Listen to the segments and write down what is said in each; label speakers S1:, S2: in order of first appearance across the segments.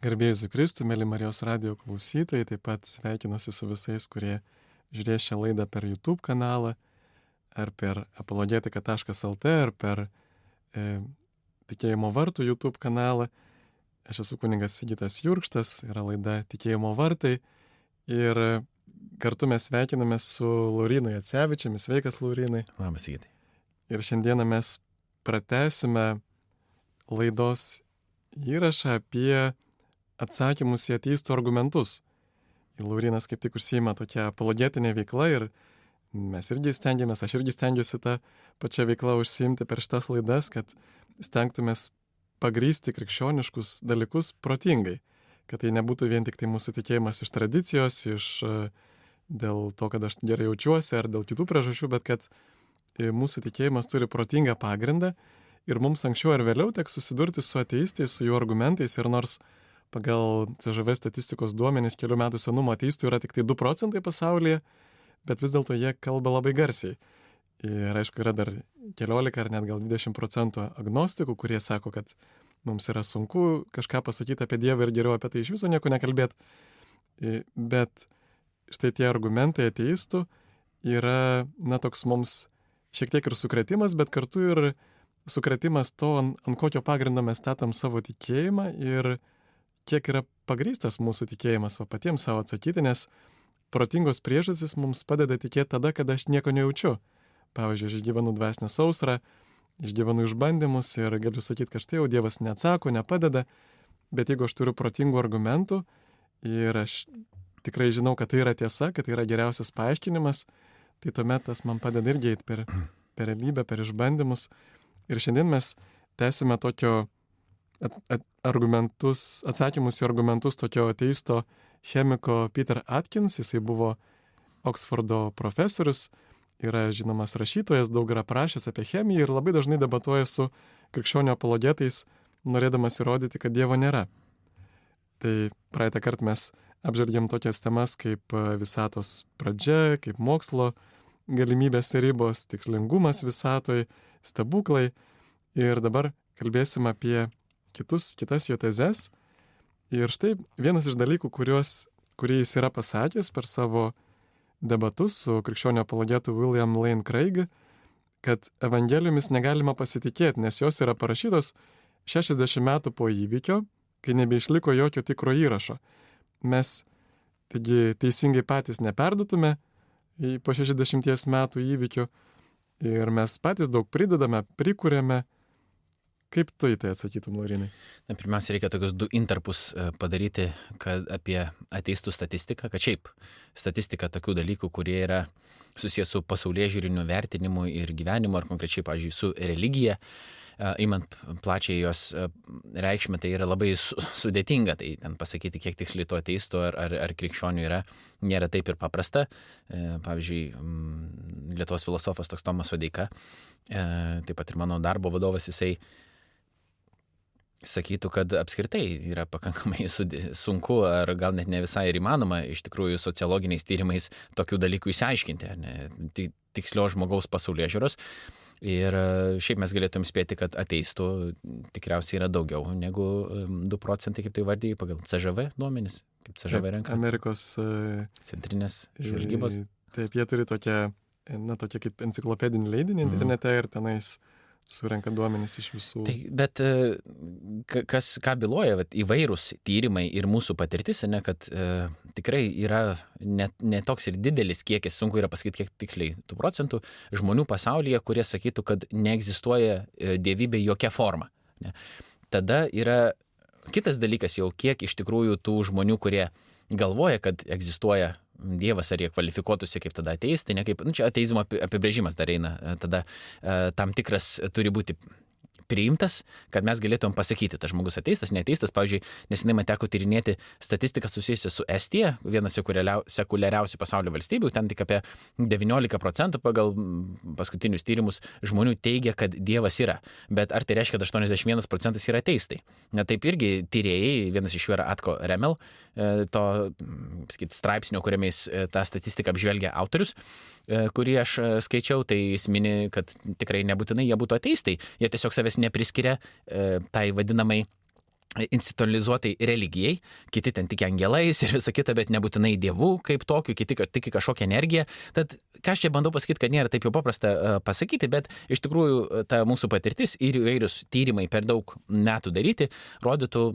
S1: Garbėjus Kristų, mėly Marijos radio klausytojai, taip pat sveikinuosi su visais, kurie žiūrės šią laidą per YouTube kanalą, ar per apologetika.lt, ar per e, Tikėjimo vartų YouTube kanalą. Aš esu kuningas Sigitas Jurkštas, yra laida Tikėjimo vartai ir kartu mes sveikiname su Laurinai Atsevičiami. Sveikas, Laurinai.
S2: Labas, Sigitai.
S1: Ir šiandieną mes pratesime laidos įrašą apie atsakymus į ateistų argumentus. Ir Laurinas kaip tik užsieima tokia apologetinė veikla ir mes irgi stengiamės, aš irgi stengiuosi tą pačią veiklą užsiimti per šitas laidas, kad stengtumės pagrysti krikščioniškus dalykus protingai, kad tai nebūtų vien tik tai mūsų tikėjimas iš tradicijos, iš dėl to, kad aš gerai jaučiuosi ar dėl kitų priežasčių, bet kad mūsų tikėjimas turi protingą pagrindą ir mums anksčiau ar vėliau teks susidurti su ateistais, su jų argumentais ir nors pagal CŽV statistikos duomenys kelių metų senumo ateistų yra tik tai 2 procentai pasaulyje, bet vis dėlto jie kalba labai garsiai. Ir aišku, yra dar keliolika ar net gal 20 procentų agnostikų, kurie sako, kad mums yra sunku kažką pasakyti apie Dievą ir geriau apie tai iš viso nieko nekalbėti. Bet štai tie argumentai ateistų yra, na, toks mums šiek tiek ir sukretimas, bet kartu ir sukretimas to, ant, kokio pagrindo mes statom savo tikėjimą ir kiek yra pagrystas mūsų tikėjimas, va patiems savo atsakyti, nes protingos priežastys mums padeda tikėti tada, kada aš nieko nejaučiu. Pavyzdžiui, aš išgyvenu dvasinę sausrą, išgyvenu išbandymus ir galiu sakyti, kad štai jau Dievas neatsako, nepadeda, bet jeigu aš turiu protingų argumentų ir aš tikrai žinau, kad tai yra tiesa, kad tai yra geriausias paaiškinimas, tai tuomet tas man padeda irgi eiti per, per realybę, per išbandymus. Ir šiandien mes tęsime tokio at, at, argumentus, atsakymus į argumentus tokio ateisto chemiko Peter Atkins, jisai buvo Oksfordo profesorius, yra žinomas rašytojas, daug yra prašęs apie chemiją ir labai dažnai debatuoja su krikščionio apologetais, norėdamas įrodyti, kad Dievo nėra. Tai praeitą kartą mes apžvelgiam tokias temas kaip visatos pradžia, kaip mokslo galimybės ir ribos, tikslingumas visatoj, stebuklai. Ir dabar kalbėsim apie kitus, kitas jo tezes. Ir štai vienas iš dalykų, kuriuos, kurį jis yra pasakęs per savo debatus su krikščionio apologetu William Lane Craig, kad evangelijomis negalima pasitikėti, nes jos yra parašytos 60 metų po įvykio, kai nebeišliko jokio tikro įrašo. Mes, taigi, teisingai patys neperdutume po 60 metų įvykio ir mes patys daug pridedame, prikūrėme, Kaip tu į tai atsakytum, Laurinai?
S2: Na, pirmiausia, reikia tokius du interpus e, padaryti kad apie ateistų statistiką, kad šiaip statistika tokių dalykų, kurie yra susijęs su pasaulyje žiūriniu vertinimu ir gyvenimu, ar konkrečiai, pavyzdžiui, su religija, įmant e, plačiai jos e, reikšmę, tai yra labai sudėtinga, tai ten pasakyti, kiek tiksliai to ateistų ar, ar, ar krikščionių yra, nėra taip ir paprasta. Pavyzdžiui, Lietuvos filosofas toks Tomas Odeika, taip pat ir mano darbo vadovas, jisai sakytų, kad apskritai yra pakankamai sunku ar gal net ne visai ir įmanoma iš tikrųjų sociologiniais tyrimais tokių dalykų įsiaiškinti, ne, tikslio žmogaus pasaulyje žiūros. Ir e, šiaip mes galėtum spėti, kad ateistų tikriausiai yra daugiau negu 2 procentai, kaip tai vardyji, pagal CŽV duomenis, kaip CŽV renka.
S1: Amerikos
S2: e, centrinės žvalgybos.
S1: Taip, jie turi tokią, na, tokią kaip enciklopedinį leidinį mhm. internete mm. ir tenais surenka duomenys iš visų.
S2: Tai, bet e, kas, ką byloja vat, įvairūs tyrimai ir mūsų patirtis, ne, kad e, tikrai yra net ne toks ir didelis kiekis, sunku yra pasakyti, kiek tiksliai tų procentų žmonių pasaulyje, kurie sakytų, kad neegzistuoja e, dievybė jokia forma. Ne. Tada yra kitas dalykas jau, kiek iš tikrųjų tų žmonių, kurie galvoja, kad egzistuoja Dievas, ar jie kvalifikuotųsi kaip tada ateistai, ne kaip, nu čia ateizmo apibrėžimas dar eina, tada tam tikras turi būti priimtas, kad mes galėtumėm pasakyti, tas žmogus ateistas, neteistas. Pavyzdžiui, nesinai man teko tyrinėti statistiką susijusią su Estija, vienas sekuliariausių pasaulio valstybių, ten tik apie 19 procentų pagal paskutinius tyrimus žmonių teigia, kad Dievas yra. Bet ar tai reiškia, kad 81 procentas yra ateistai? Na taip irgi tyrėjai, vienas iš jų yra Atko Remel, e, to sakyt, straipsnio, kuriame jis e, tą statistiką apžvelgia autorius. E, kurį aš skaičiau, tai jis mini, kad tikrai nebūtinai jie būtų ateistai, jie tiesiog savęs nepriskiria e, tai vadinamai institucionalizuotai religijai, kiti ten tik angelais ir visa kita, bet nebūtinai dievų kaip tokiu, kiti tik kažkokią energiją. Tad ką aš čia bandau pasakyti, kad nėra taip jau paprasta uh, pasakyti, bet iš tikrųjų ta mūsų patirtis ir įvairius tyrimai per daug metų daryti rodytų,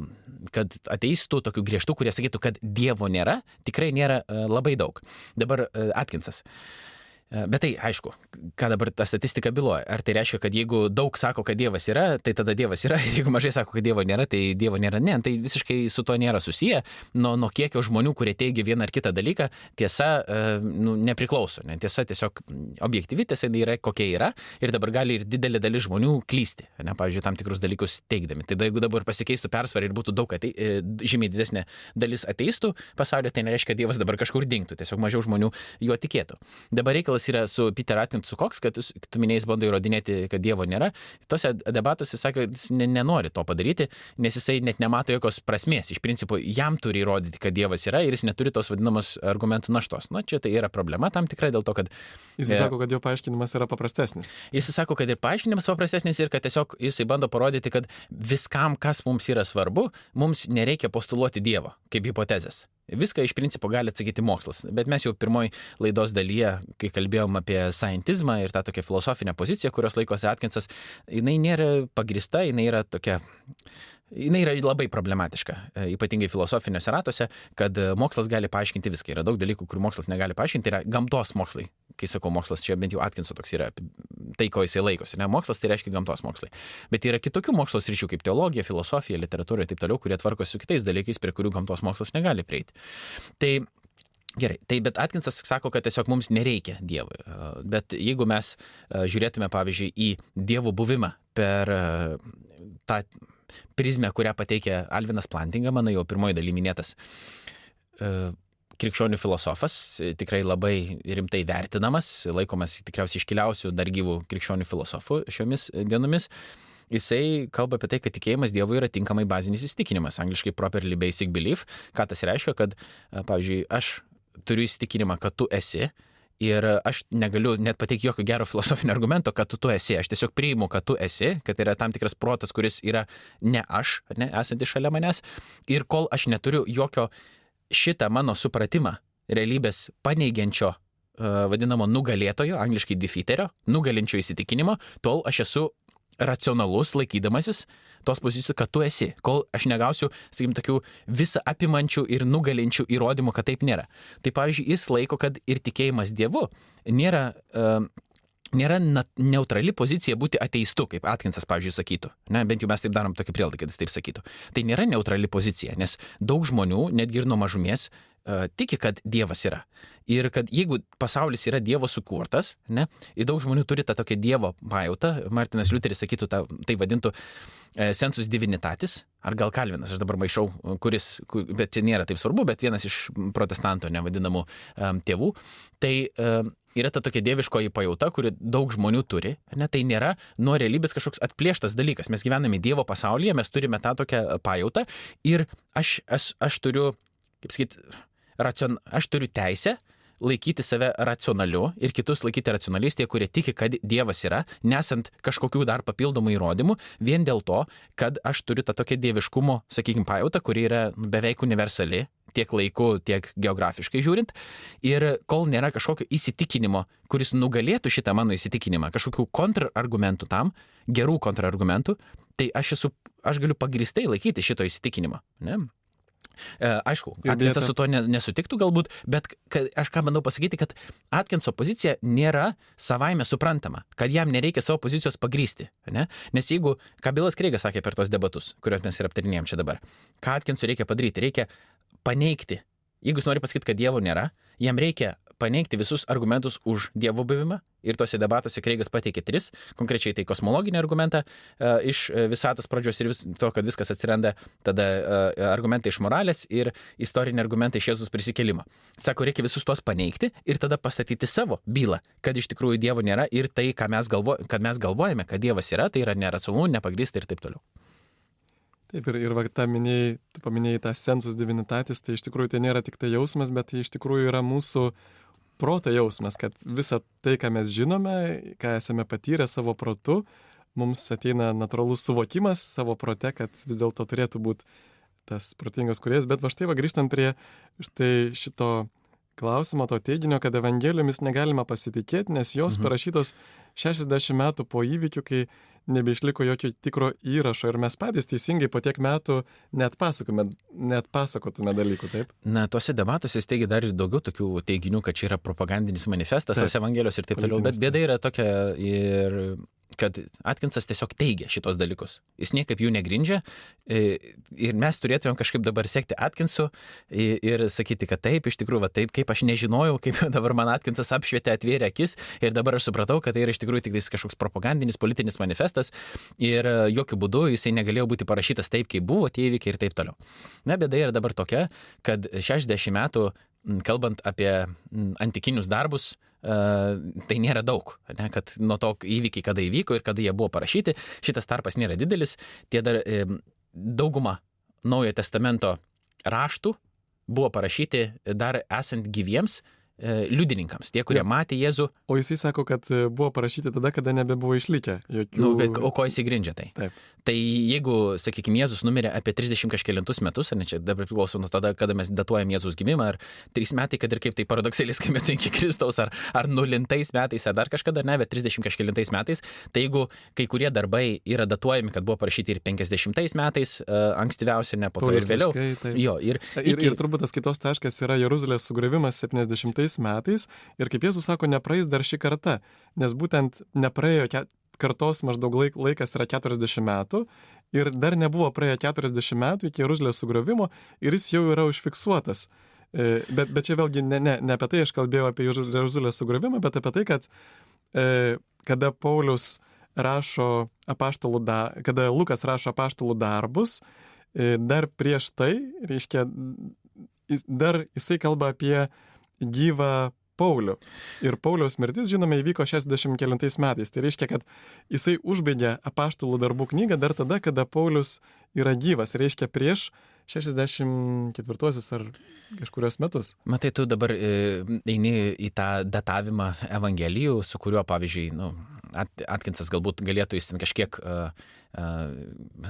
S2: kad ateistų tokių griežtų, kurie sakytų, kad dievo nėra, tikrai nėra labai daug. Dabar Atkinsas. Uh, E, bet tai aišku, ką dabar ta statistika byloja. Ar tai reiškia, kad jeigu daug sako, kad Dievas yra, tai tada Dievas yra, ir jeigu mažai sako, kad Dievo nėra, tai Dievo nėra. Ne, tai visiškai su to nėra susiję. Nuo, nuo kiekio žmonių, kurie teigia vieną ar kitą dalyką, tiesa e, nu, nepriklauso. Ne? Tiesa tiesiog objektyvi tiesa yra kokia yra ir dabar gali ir didelė dalis žmonių klysti, ne, pavyzdžiui, tam tikrus dalykus teikdami. Tai jeigu dabar pasikeistų persvarą ir būtų daug atei, e, žymiai didesnė dalis ateistų pasaulyje, tai nereiškia, kad Dievas dabar kažkur dinktų, tiesiog mažiau žmonių juo tikėtų. Dabar reikalas reikalas yra su Peter Atkinsu koks, kad tu minėjai, bando įrodinėti, kad Dievo nėra. Tose debatuose sakė, kad jis nenori to padaryti, nes jisai net nemato jokios prasmės. Iš principo, jam turi įrodyti, kad Dievas yra ir jis neturi tos vadinamos argumentų naštos. Na, čia tai yra problema tam tikrai dėl to, kad...
S1: Jis e, sako, kad jo paaiškinimas yra paprastesnis.
S2: Jis sako, kad ir paaiškinimas paprastesnis ir kad tiesiog jisai bando parodyti, kad viskam, kas mums yra svarbu, mums nereikia postuluoti Dievo kaip hipotezės. Viską iš principo gali atsakyti mokslas. Bet mes jau pirmoji laidos dalyje, kai kalbėjom apie scientizmą ir tą tokią filosofinę poziciją, kurios laikosi Atkinsas, jinai nėra pagrista, jinai yra tokia jinai yra labai problematiška, e, ypatingai filosofiniuose ratuose, kad e, mokslas gali paaiškinti viską. Yra daug dalykų, kurių mokslas negali paaiškinti, yra gamtos mokslai. Kai sakau mokslas, čia bent jau Atkinso toks yra tai, ko jisai laikosi. Ne, mokslas tai reiškia gamtos mokslai. Bet yra kitokių mokslo sričių, kaip teologija, filosofija, literatūra ir taip toliau, kurie tvarkosi su kitais dalykais, prie kurių gamtos mokslas negali prieiti. Tai Gerai, tai bet Atkinsas sako, kad tiesiog mums nereikia Dievui. E, bet jeigu mes žiūrėtume, pavyzdžiui, į Dievo buvimą per tą prizmę, kurią pateikė Alvinas Plantinga, mano jau pirmoji daly minėtas e, krikščionių filosofas, tikrai labai rimtai vertinamas, laikomas tikriausiai iškiliausių dar gyvų krikščionių filosofų šiomis dienomis. Jisai kalba apie tai, kad tikėjimas Dievui yra tinkamai bazinis įsitikinimas, angliškai properly basic belief. Ką tas reiškia, kad, e, pavyzdžiui, aš turiu įsitikinimą, kad tu esi, Ir aš negaliu net pateikti jokio gero filosofinio argumento, kad tu, tu esi. Aš tiesiog priimu, kad tu esi, kad yra tam tikras protas, kuris yra ne aš, ne esantis šalia manęs. Ir kol aš neturiu jokio šitą mano supratimą realybės paneigiančio uh, vadinamo nugalėtojo, angliškai defeaterio, nugalinčio įsitikinimo, tol aš esu racionalus laikydamasis tos pozicijos, kad tu esi, kol aš negausiu, sakykim, tokių visą apimančių ir nugalinčių įrodymų, kad taip nėra. Tai pavyzdžiui, jis laiko, kad ir tikėjimas Dievu nėra uh, nėra neutrali pozicija būti ateistu, kaip Atkinsas, pavyzdžiui, sakytų. Ne, bent jau mes taip darom tokį prielaidą, kad jis taip sakytų. Tai nėra neutrali pozicija, nes daug žmonių, netgi ir nuo mažumės, uh, tiki, kad Dievas yra. Ir kad jeigu pasaulis yra Dievo sukurtas, ne, ir daug žmonių turi tą tokią Dievo pajautą, Martinas Liuteris sakytų, tą, tai vadintų e, sensus divinitatis, ar gal Kalvinas, aš dabar maišau, kuris, kur, bet čia nėra taip svarbu, bet vienas iš protestanto nevadinamų um, tėvų, tai um, yra ta tokia dieviškoji pajauta, kuri daug žmonių turi, ne, tai nėra nuo realybės kažkoks atplėštas dalykas. Mes gyvename Dievo pasaulyje, mes turime tą tokią pajautą ir aš, aš, aš turiu, kaip sakyt, racion, aš turiu teisę laikyti save racionaliu ir kitus laikyti racionaliais, tie, kurie tiki, kad Dievas yra, nesant kažkokių dar papildomų įrodymų, vien dėl to, kad aš turiu tą tokią dieviškumo, sakykime, pajautą, kuri yra beveik universali tiek laiku, tiek geografiškai žiūrint. Ir kol nėra kažkokio įsitikinimo, kuris nugalėtų šitą mano įsitikinimą, kažkokių kontrargumentų tam, gerų kontrargumentų, tai aš, esu, aš galiu pagristai laikyti šito įsitikinimo. Ne? E, aišku, Atkinsas su to nesutiktų galbūt, bet aš ką bandau pasakyti, kad Atkinso pozicija nėra savaime suprantama, kad jam nereikia savo pozicijos pagrysti. Ne? Nes jeigu, ką Bilas Kreigas sakė per tos debatus, kuriuos mes ir aptarinėjom čia dabar, ką Atkinsui reikia padaryti, reikia paneigti. Jeigu jis nori pasakyti, kad Dievo nėra, jam reikia paneigti visus argumentus už Dievo buvimą. Ir tose debatuose Kreigas pateikė tris, konkrečiai tai kosmologinį argumentą uh, iš e, visatos pradžios ir vis, to, kad viskas atsiranda, tada uh, argumentai iš moralės ir istoriniai argumentai iš Jėzus prisikelimo. Sako, reikia visus tuos paneigti ir tada pastatyti savo bylą, kad iš tikrųjų Dievo nėra ir tai, mes galvo, kad mes galvojame, kad Dievas yra, tai yra neracionalu, nepagrįsta ir taip toliau.
S1: Taip, ir, ir va, tą minėjai, tu paminėjai tą sensus divinitatis, tai iš tikrųjų tai nėra tik tai jausmas, bet tai iš tikrųjų yra mūsų proto jausmas, kad visa tai, ką mes žinome, ką esame patyrę savo protu, mums ateina natūralus suvokimas savo prote, kad vis dėlto turėtų būti tas protingas kuriejas, bet va štai va grįžtant prie štai šito klausimo, to teiginio, kad Evangelijomis negalima pasitikėti, nes jos mhm. parašytos 60 metų po įvykių, kai nebeišliko jokio tikro įrašo ir mes patys teisingai po tiek metų net, pasakotume, net pasakotume dalykų, taip?
S2: Na, tuose debatuose jis teigia dar ir daugiau tokių teiginių, kad čia yra propagandinis manifestas, tos Evangelijos ir taip toliau, bet bėda yra tokia ir kad Atkinsas tiesiog teigia šitos dalykus. Jis niekaip jų negrindžia e, ir mes turėtumėm kažkaip dabar sekti Atkinsu ir sakyti, kad taip, iš tikrųjų, va taip, kaip aš nežinojau, kaip dabar man Atkinsas apšvietė, atvėrė akis ir dabar aš supratau, kad tai yra iš tikrųjų tik kažkoks propagandinis politinis manifestas ir e, jokių būdų jisai negalėjo būti parašytas taip, kaip buvo tie įvykiai ir taip toliau. Na, bėda yra dabar tokia, kad 60 metų kalbant apie antikinius darbus, tai nėra daug, ne, kad nuo to įvykiai, kada įvyko ir kada jie buvo parašyti, šitas tarpas nėra didelis, tie dar dauguma Naujojo testamento raštų buvo parašyti dar esant gyviems E, liudininkams, tie, kurie ja. matė Jėzų.
S1: O jisai sako, kad e, buvo parašyti tada, kada nebebuvo išlikę. Jokių...
S2: Nu, bet, o ko jisai grindžia tai? Taip. Tai jeigu, sakykime, Jėzus numirė apie 30 kažkėlintus metus, ar ne čia dabar priklauso nuo tada, kada mes datuojam Jėzus gimimą, ar 3 metai, kad ir kaip tai paradoksaliai skambėtų iki Kristaus, ar, ar nulintais metais, ar dar kažkada, ne, bet 30 kažkėlintais metais, tai jeigu kai kurie darbai yra datuojami, kad buvo parašyti ir 50 metais, uh, ankstyviausia, ne po to ir vėliau.
S1: Laiškai, jo, ir, ir, iki... ir turbūt tas kitos taškas yra Jeruzalės sugrįvimas 70 kitais metais ir kaip Jėzus sako, nepraeis dar šį kartą, nes būtent nepraėjo kartos maždaug laik, laikas yra 40 metų ir dar nebuvo praėję 40 metų iki Jeruzalės sugriovimo ir jis jau yra užfiksuotas. E, bet, bet čia vėlgi ne, ne, ne apie tai aš kalbėjau apie Jeruzalės sugriovimą, bet apie tai, kad e, kada Paulius rašo apaštalų, da, kada Lukas rašo apaštalų darbus, e, dar prieš tai, reiškia, dar jisai kalba apie gyvą Paulių. Ir Pauliaus mirtis, žinome, įvyko 69 metais. Tai reiškia, kad jisai užbaigė apaštalų darbų knygą dar tada, kada Paulius yra gyvas. Reiškia prieš 64 ar kažkurios metus.
S2: Matai, tu dabar e, eini į tą datavimą Evangelijų, su kuriuo, pavyzdžiui, nu, Atkinsas galbūt galėtų jis ten kažkiek uh,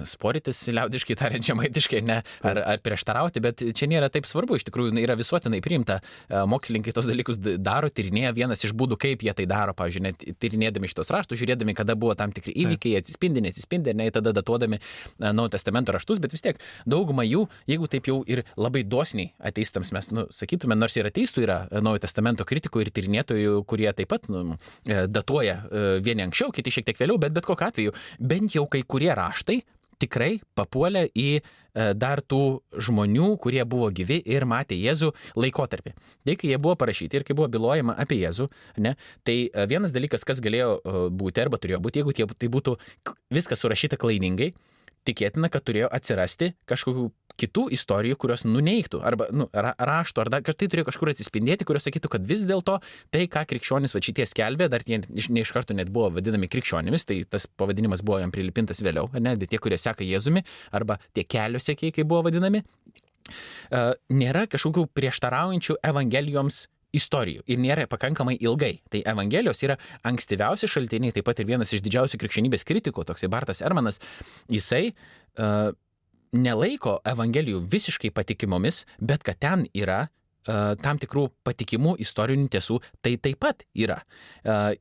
S2: sporitis, liaudiškai tariant, žemaitiškai, ne, ar, ar prieštarauti, bet čia nėra taip svarbu, iš tikrųjų yra visuotinai priimta, mokslininkai tos dalykus daro, tyrinėja. Vienas iš būdų, kaip jie tai daro, pavyzdžiui, net tyrinėdami šitos raštus, žiūrėdami, kada buvo tam tikri įvykiai, atsispindi, neatsispindi, ne, tada datuodami Naujo testamento raštus, bet vis tiek dauguma jų, jeigu taip jau ir labai dosniai ateistams mes, nu, sakytume, nors ir ateistų yra Naujo testamento kritikų ir tyrinėtojų, kurie taip pat nu, datuoja vieni anksčiau, kiti šiek tiek vėliau, bet bet kokiu atveju, bent jau kai kurie raštai tikrai papuolė į e, dar tų žmonių, kurie buvo gyvi ir matė Jėzų laikotarpį. Tai kai jie buvo parašyti ir kai buvo bilojama apie Jėzų, ne, tai e, vienas dalykas, kas galėjo e, būti arba turėjo būti, jeigu tai būtų viskas surašyta klaidingai, tikėtina, kad turėjo atsirasti kažkokių kitų istorijų, kurios nuneiktų, arba nu, ra, raštų, ar dar kad tai turėjo kažkur atsispindėti, kurios sakytų, kad vis dėlto tai, ką krikščionis va šitie skelbė, dar tie ne iš karto net buvo vadinami krikščionimis, tai tas pavadinimas buvo jam prilipintas vėliau, ne, bet tie, kurie seka Jėzumi, arba tie kelio sėkiai, kaip buvo vadinami, nėra kažkokių prieštaraujančių Evangelijoms istorijų ir nėra pakankamai ilgai. Tai Evangelijos yra ankstyviausi šaltiniai, taip pat ir vienas iš didžiausių krikščionybės kritikų, toksai Bartas Ermanas, jisai uh, nelaiko Evangelijų visiškai patikimomis, bet kad ten yra tam tikrų patikimų istorinių tiesų tai taip pat yra.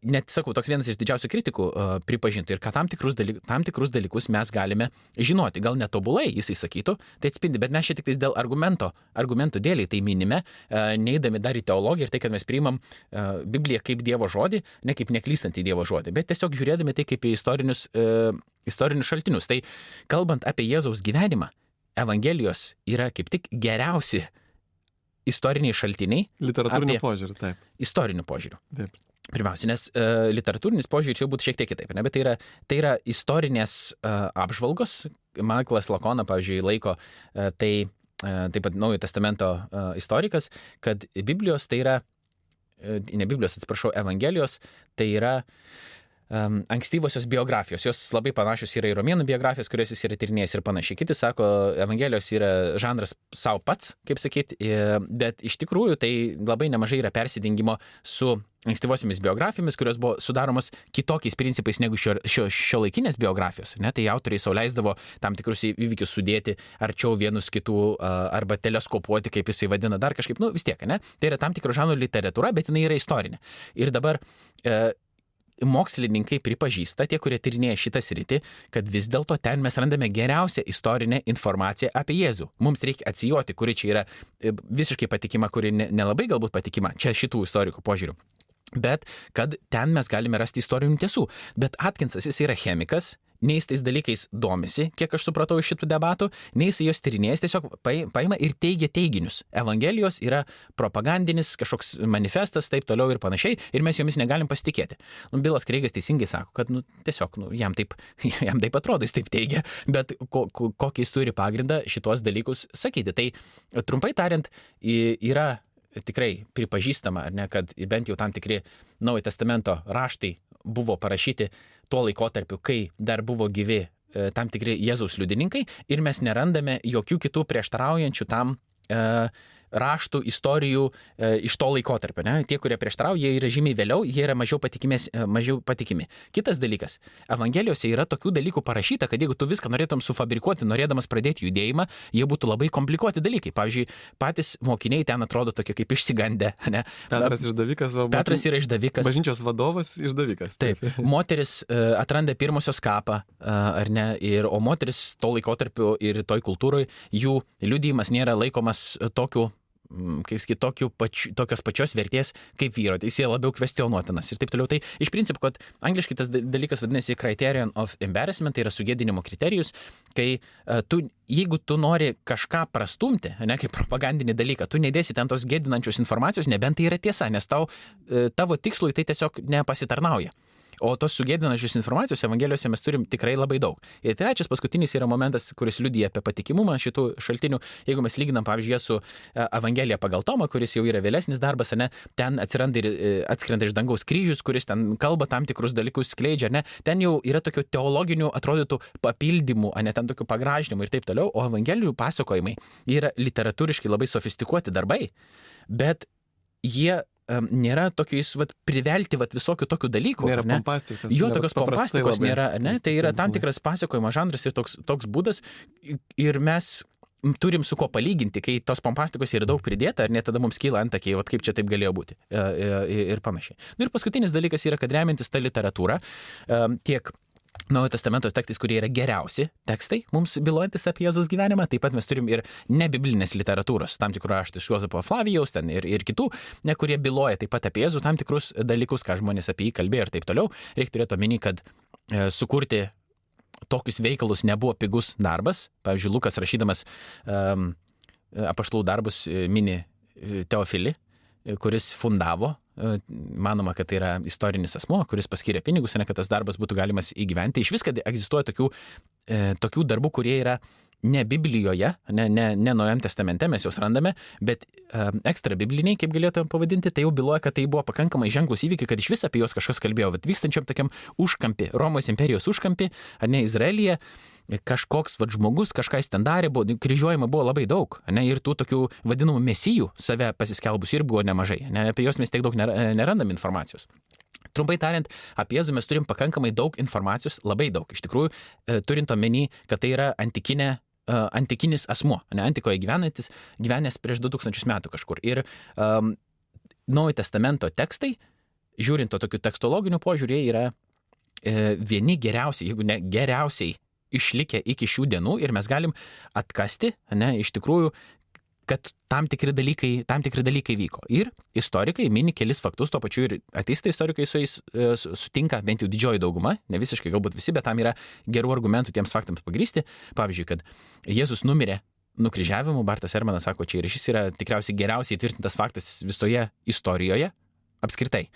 S2: Net sakau, toks vienas iš didžiausių kritikų pripažintų ir kad tam tikrus, dalyk, tam tikrus dalykus mes galime žinoti. Gal netobulai jisai sakytų, tai atspindi, bet mes čia tik dėl argumento, argumentų dėliai tai minime, neįdami dar į teologiją ir tai, kad mes priimam Bibliją kaip Dievo žodį, ne kaip neklystantį Dievo žodį, bet tiesiog žiūrėdami tai kaip į istorinius, istorinius šaltinius. Tai kalbant apie Jėzaus gyvenimą, Evangelijos yra kaip tik geriausi istoriniai šaltiniai.
S1: Literatūriniu požiūriu, taip.
S2: Istoriniu požiūriu.
S1: Taip.
S2: Pirmiausia, nes uh, literatūrinis požiūris jau būtų šiek tiek kitaip, ne? bet tai yra, tai yra istorinės uh, apžvalgos. Michaelas Lakona, pavyzdžiui, laiko uh, tai uh, taip pat Naujojo testamento uh, istorikas, kad Biblijos tai yra, uh, ne Biblijos, atsiprašau, Evangelijos, tai yra um, ankstyvosios biografijos. Jos labai panašios yra į romėnų biografijas, kurias jis yra tyrinėjęs ir panašiai. Kiti sako, Evangelijos yra žanras savo pats, kaip sakyti, bet iš tikrųjų tai labai nemažai yra persidengimo su ankstyvosiomis biografijomis, kurios buvo sudaromos kitokiais principais negu šio, šio, šio laikinės biografijos. Ne? Tai autoriai sauliaisdavo tam tikrus įvykius sudėti arčiau vienus kitų arba teleskopuoti, kaip jisai vadina, dar kažkaip, nu vis tiek, ne? Tai yra tam tikro žanro literatūra, bet jinai yra istorinė. Ir dabar e, mokslininkai pripažįsta, tie, kurie tyrinėja šitą sritį, kad vis dėlto ten mes randame geriausią istorinę informaciją apie Jėzų. Mums reikia atsijoti, kuri čia yra e, visiškai patikima, kuri nelabai galbūt patikima, čia šitų istorikų požiūrių. Bet kad ten mes galime rasti istorinių tiesų. Bet Atkinsas jis yra chemikas, nei jis tais dalykais domisi, kiek aš supratau iš šitų debatų, nei jis jos tyrinėjęs, tiesiog paima ir teigia teiginius. Evangelijos yra propagandinis kažkoks manifestas, taip toliau ir panašiai, ir mes jomis negalim pasitikėti. Nu, Bilas Kreigas teisingai sako, kad nu, tiesiog nu, jam, taip, jam taip atrodo, jis taip teigia, bet ko, ko, kokį jis turi pagrindą šitos dalykus sakyti. Tai trumpai tariant, yra tikrai pripažįstama, ne, kad bent jau tam tikri Naujojo testamento raštai buvo parašyti tuo laikotarpiu, kai dar buvo gyvi e, tam tikri Jėzaus liudininkai ir mes nerandame jokių kitų prieštaraujančių tam e, raštų, istorijų e, iš to laikotarpio. Ne? Tie, kurie prieštarauja, jie yra žymiai vėliau, jie yra mažiau, e, mažiau patikimi. Kitas dalykas. Evangelijose yra tokių dalykų parašyta, kad jeigu tu viską norėtum sufabrikuoti, norėdamas pradėti judėjimą, jie būtų labai komplikuoti dalykai. Pavyzdžiui, patys mokiniai ten atrodo tokie kaip išsigandę. Ne?
S1: Petras išdavikas,
S2: va, Petras yra išdavikas.
S1: Bažnyčios vadovas išdavikas.
S2: Taip. taip. Moteris uh, atranda pirmosios kapą, uh, ar ne? Ir, o moteris to laikotarpiu ir toj kultūroje, jų liudijimas nėra laikomas tokiu kaip sakyti, pač, tokios pačios vertės kaip vyro, tai jis yra labiau kvestionuotinas ir taip toliau. Tai iš principo, kad angliškai tas dalykas vadinasi criterion of embarrassment, tai yra sugėdinimo kriterijus, kai uh, tu, jeigu tu nori kažką prastumti, ne kaip propagandinį dalyką, tu nedėsi ten tos gėdinančios informacijos, nebent tai yra tiesa, nes tau, uh, tavo tikslui tai tiesiog nepasitarnauja. O tos sugėdinančios informacijos Evangelijose mes turim tikrai labai daug. Ir trečias, paskutinis yra momentas, kuris liudyja apie patikimumą šitų šaltinių. Jeigu mes lyginam, pavyzdžiui, su e, Evangelija pagal Tomą, kuris jau yra vėlesnis darbas, ne, ten atsiranda ir e, atskrenda iš dangaus kryžius, kuris ten kalba tam tikrus dalykus, skleidžia, ne, ten jau yra tokių teologinių, atrodytų, papildymų, ne ten tokių pagražinimų ir taip toliau, o Evangelijų pasakojimai yra literatūriškai labai sofistikuoti darbai, bet jie um, nėra tokiais vat, privelti vat, visokių tokių dalykų.
S1: Nėra pompastikos.
S2: Jo tokios pompastikos nėra, ne? Tai yra tam tikras pasakojimo žanras ir toks, toks būdas. Ir mes turim su kuo palyginti, kai tos pompastikos yra daug pridėta, ar ne tada mums kyla antakiai, kaip čia taip galėjo būti e, e, ir panašiai. Nu, ir paskutinis dalykas yra, kad remiantis tą literatūrą, tiek Naujojo testamento tekstais, kurie yra geriausi tekstai mums bylojantis apie Jėzus gyvenimą. Taip pat mes turim ir nebiblinės literatūros, tam tikrų raštų iš Juozapo Flavijaus ten ir, ir kitų, ne, kurie byloja taip pat apie Jėzų tam tikrus dalykus, ką žmonės apie jį kalbėjo ir taip toliau. Reikia turėti omeny, kad e, sukurti tokius veikalus nebuvo pigus darbas. Pavyzdžiui, Lukas rašydamas um, apaštalų darbus e, mini e, Teofilį, kuris fundavo manoma, kad tai yra istorinis asmo, kuris paskiria pinigus, ne kad tas darbas būtų galimas įgyventi. Iš vis, kad egzistuoja tokių, e, tokių darbų, kurie yra ne Biblijoje, ne, ne, ne Naujam testamente mes juos randame, bet e, ekstra bibliniai, kaip galėtumėm pavadinti, tai jau byloja, kad tai buvo pakankamai ženklus įvykiai, kad iš vis apie juos kažkas kalbėjo, bet vykstančiam tokiam užkampi, Romos imperijos užkampi, ar ne Izraelyje, kažkoks vat, žmogus kažką jis ten darė, buvo, kryžiuojama buvo labai daug, ne, ir tų tokių vadinamų mesijų save pasiskelbus ir buvo nemažai, ne, apie juos mes tiek daug nerandam informacijos. Trumpai tariant, apie Jėzų mes turim pakankamai daug informacijos, labai daug, iš tikrųjų, e, turint omeny, kad tai yra antikinė antikinis asmuo, ne antikoje gyvenantis, gyvenęs prieš 2000 metų kažkur. Ir um, Naujojo testamento tekstai, žiūrint to tokių tekstologinių požiūrį, yra e, vieni geriausiai, jeigu ne geriausiai išlikę iki šių dienų ir mes galim atkasti, ne, iš tikrųjų, kad tam tikri dalykai, tam tikri dalykai vyko. Ir istorikai mini kelis faktus, tuo pačiu ir ateistai istorikai su jais e, sutinka, bent jau didžioji dauguma, ne visiškai galbūt visi, bet tam yra gerų argumentų tiems faktams pagrysti. Pavyzdžiui, kad Jėzus numirė nukryžiavimu, Bartas Ermanas sako, čia ir šis yra tikriausiai geriausiai tvirtintas faktas visoje istorijoje, apskritai.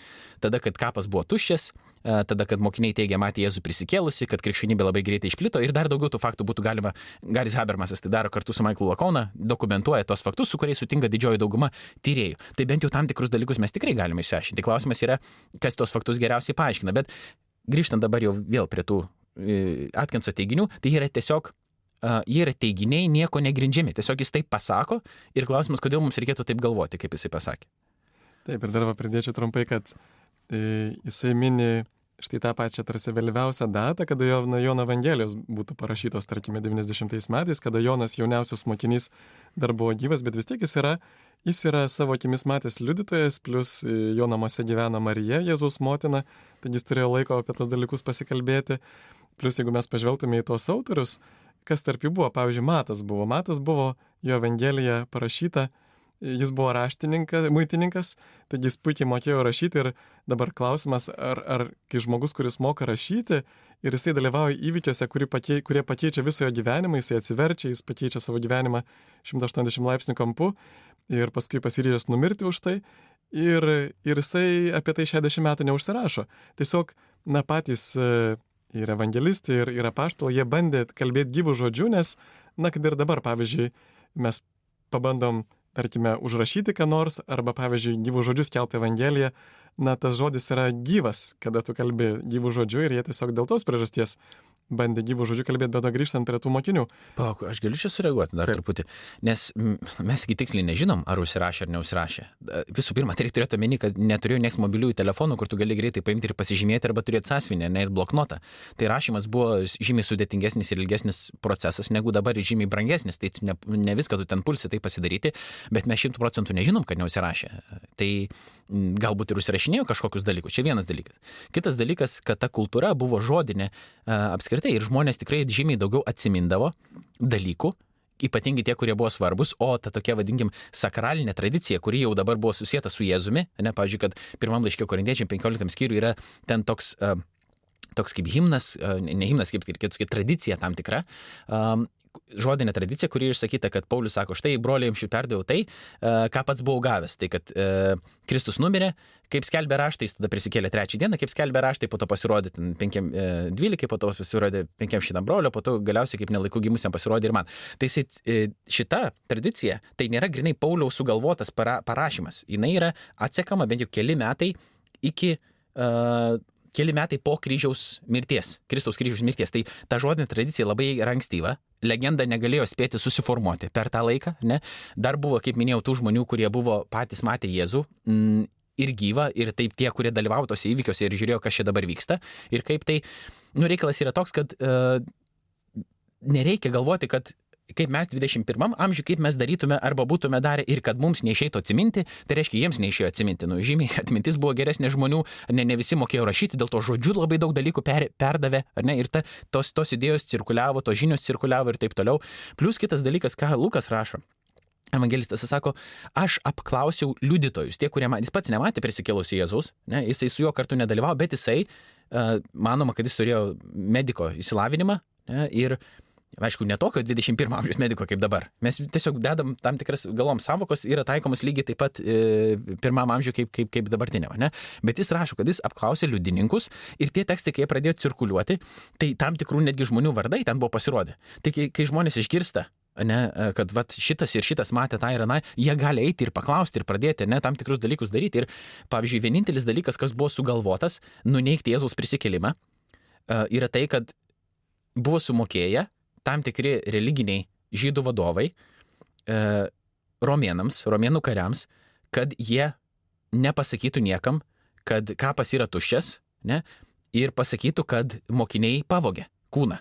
S2: Tada, kad kapas buvo tuščias, tada, kad mokiniai teigia matė Jėzų prisikėlusi, kad krikščionybė labai greitai išplito ir dar daugiau tų faktų būtų galima, Garis Habermasas tai daro kartu su Michaelu Lakona, dokumentuoja tos faktus, su kuriais sutinka didžioji dauguma tyriejų. Tai bent jau tam tikrus dalykus mes tikrai galime išsiaiškinti. Klausimas yra, kas tos faktus geriausiai paaiškina. Bet grįžtant dabar jau vėl prie tų e, Atkinso teiginių, tai yra tiesiog Uh, jie yra teiginiai, nieko negrindžiami. Tiesiog jis taip pasako ir klausimas, kodėl mums reikėtų taip galvoti, kaip jisai pasakė.
S1: Taip, ir dar pridėčiau trumpai, kad e, jisai mini štai tą pačią tarsi vėlyviausią datą, kada jo, na, Jono Evangelijos būtų parašytos, tarkime, 90 metais, kada Jonas jauniausias mokinys dar buvo gyvas, bet vis tiek jis yra, jis yra savo akimis matęs liudytojas, plus e, jo namuose gyvena Marija, Jėzaus motina, taigi jis turėjo laiko apie tos dalykus pasikalbėti. Plus, jeigu mes pažvelgtume į tuos autorius, kas tarp jų buvo. Pavyzdžiui, Matas buvo. Matas buvo jo Evangelija parašyta, jis buvo raštininkas, muitininkas, taigi jis puikiai mokėjo rašyti ir dabar klausimas, ar, ar kai žmogus, kuris moka rašyti ir jisai dalyvauja įvykiuose, pakei, kurie pakeičia viso jo gyvenimą, jisai atsiverčia, jis pakeičia savo gyvenimą 180 laipsnių kampu ir paskui pasiryžęs numirti už tai ir, ir jisai apie tai 60 metų neužsirašo. Tiesiog, na, patys ir evangelistai, ir, ir apaštalai, jie bandė kalbėti gyvų žodžių, nes, na, kad ir dabar, pavyzdžiui, mes pabandom, tarkime, užrašyti ką nors, arba, pavyzdžiui, gyvų žodžius kelti Evangeliją, na, tas žodis yra gyvas, kada tu kalbi gyvų žodžių ir jie tiesiog dėl tos priežasties bandė gyvų žodžių kalbėti, bet grįžtant prie tų mokinių.
S2: Pauk, aš galiu čia sureaguoti dar Taip. truputį, nes mes iki tiksliai nežinom, ar užsirašė ar neužsirašė. Visų pirma, tai reikia turėti omeny, kad neturėjau nieks mobiliųjų telefonų, kur tu gali greitai paimti ir pasižymėti arba turėti sąsvinę, ne ir bloknotą. Tai rašymas buvo žymiai sudėtingesnis ir ilgesnis procesas negu dabar ir žymiai brangesnis. Tai ne, ne viską tu ten pulsi tai pasidaryti, bet mes šimtų procentų nežinom, kad neužsirašė. Tai galbūt ir užsirašinėjo kažkokius dalykus. Čia vienas dalykas. Kitas dalykas, kad ta kultūra buvo žodinė apskritai apskritai ir žmonės tikrai žymiai daugiau atsimindavo dalykų, ypatingai tie, kurie buvo svarbus, o ta tokia, vadinkim, sakralinė tradicija, kuri jau dabar buvo susijęta su Jėzumi, ne, pavyzdžiui, kad pirmam laiškė korintiečiam 15 skyriui yra ten toks uh, toks kaip himnas, ne himnas, kaip, kaip, kaip tradicija tam tikra, um, žodinė tradicija, kuri išsakyta, kad Paulius sako, štai broliai jums šių perdavau tai, e, ką pats buvau gavęs. Tai kad e, Kristus numirė, kaip skelbė raštai, jis tada prisikėlė trečią dieną, kaip skelbė raštai, po to pasirodė 512, e, po to pasirodė 500 brolio, po to galiausiai kaip nelaikų gimusiam pasirodė ir man. Tai šita tradicija, tai nėra grinai Pauliaus sugalvotas para, parašymas. Jis yra atsekama bent jau keli metai iki uh, keli metai po kryžiaus mirties, Kristaus kryžiaus mirties. Tai ta žodinė tradicija labai ankstyva, legenda negalėjo spėti susiformuoti per tą laiką, ne? Dar buvo, kaip minėjau, tų žmonių, kurie buvo patys matę Jėzų. Mm, ir gyva, ir taip tie, kurie dalyvavo tose įvykiuose ir žiūrėjo, kas čia dabar vyksta. Ir kaip tai, nu, reikalas yra toks, kad uh, nereikia galvoti, kad kaip mes 21 amžiui, kaip mes darytume arba būtume darę ir kad mums neišeitų atsiminti, tai reiškia, jiems neišėjo atsiminti. Nu, žymiai atmintis buvo geresnė žmonių, ne, ne visi mokėjo rašyti, dėl to žodžių labai daug dalykų per, perdavė, ar ne, ir ta, tos, tos idėjos cirkuliavo, tos žinios cirkuliavo ir taip toliau. Plus kitas dalykas, ką Lukas rašo. Evangelistas sako, aš apklausiau liudytojus, tie, kurie man, jis pats nematė prisikėlusi Jėzus, ne, jisai su juo kartu nedalyvavo, bet jisai, uh, manoma, kad jis turėjo mediko įsilavinimą ne, ir Aišku, ne tokio 21 amžiaus mediko kaip dabar. Mes tiesiog dedam tam tikras galvom savokos yra taikomas lygiai taip pat e, pirmam amžiui kaip, kaip, kaip dabartiniam. Ne? Bet jis rašo, kad jis apklausė liudininkus ir tie tekstai, kai jie pradėjo cirkuliuoti, tai tam tikrų netgi žmonių vardai ten buvo pasirodę. Tai kai, kai žmonės išgirsta ne, e, kad vat, šitas ir šitas matė tą ir aną, jie gali eiti ir paklausti ir pradėti ne, tam tikrus dalykus daryti. Ir, pavyzdžiui, vienintelis dalykas, kas buvo sugalvotas, nuneikti Jėzaus prisikelimą, e, yra tai, kad buvo sumokėję tam tikri religiniai žydų vadovai e, romėnams, romėnų kariams, kad jie nepasakytų niekam, kad kapas yra tuščias, ne, ir pasakytų, kad mokiniai pavogė kūną.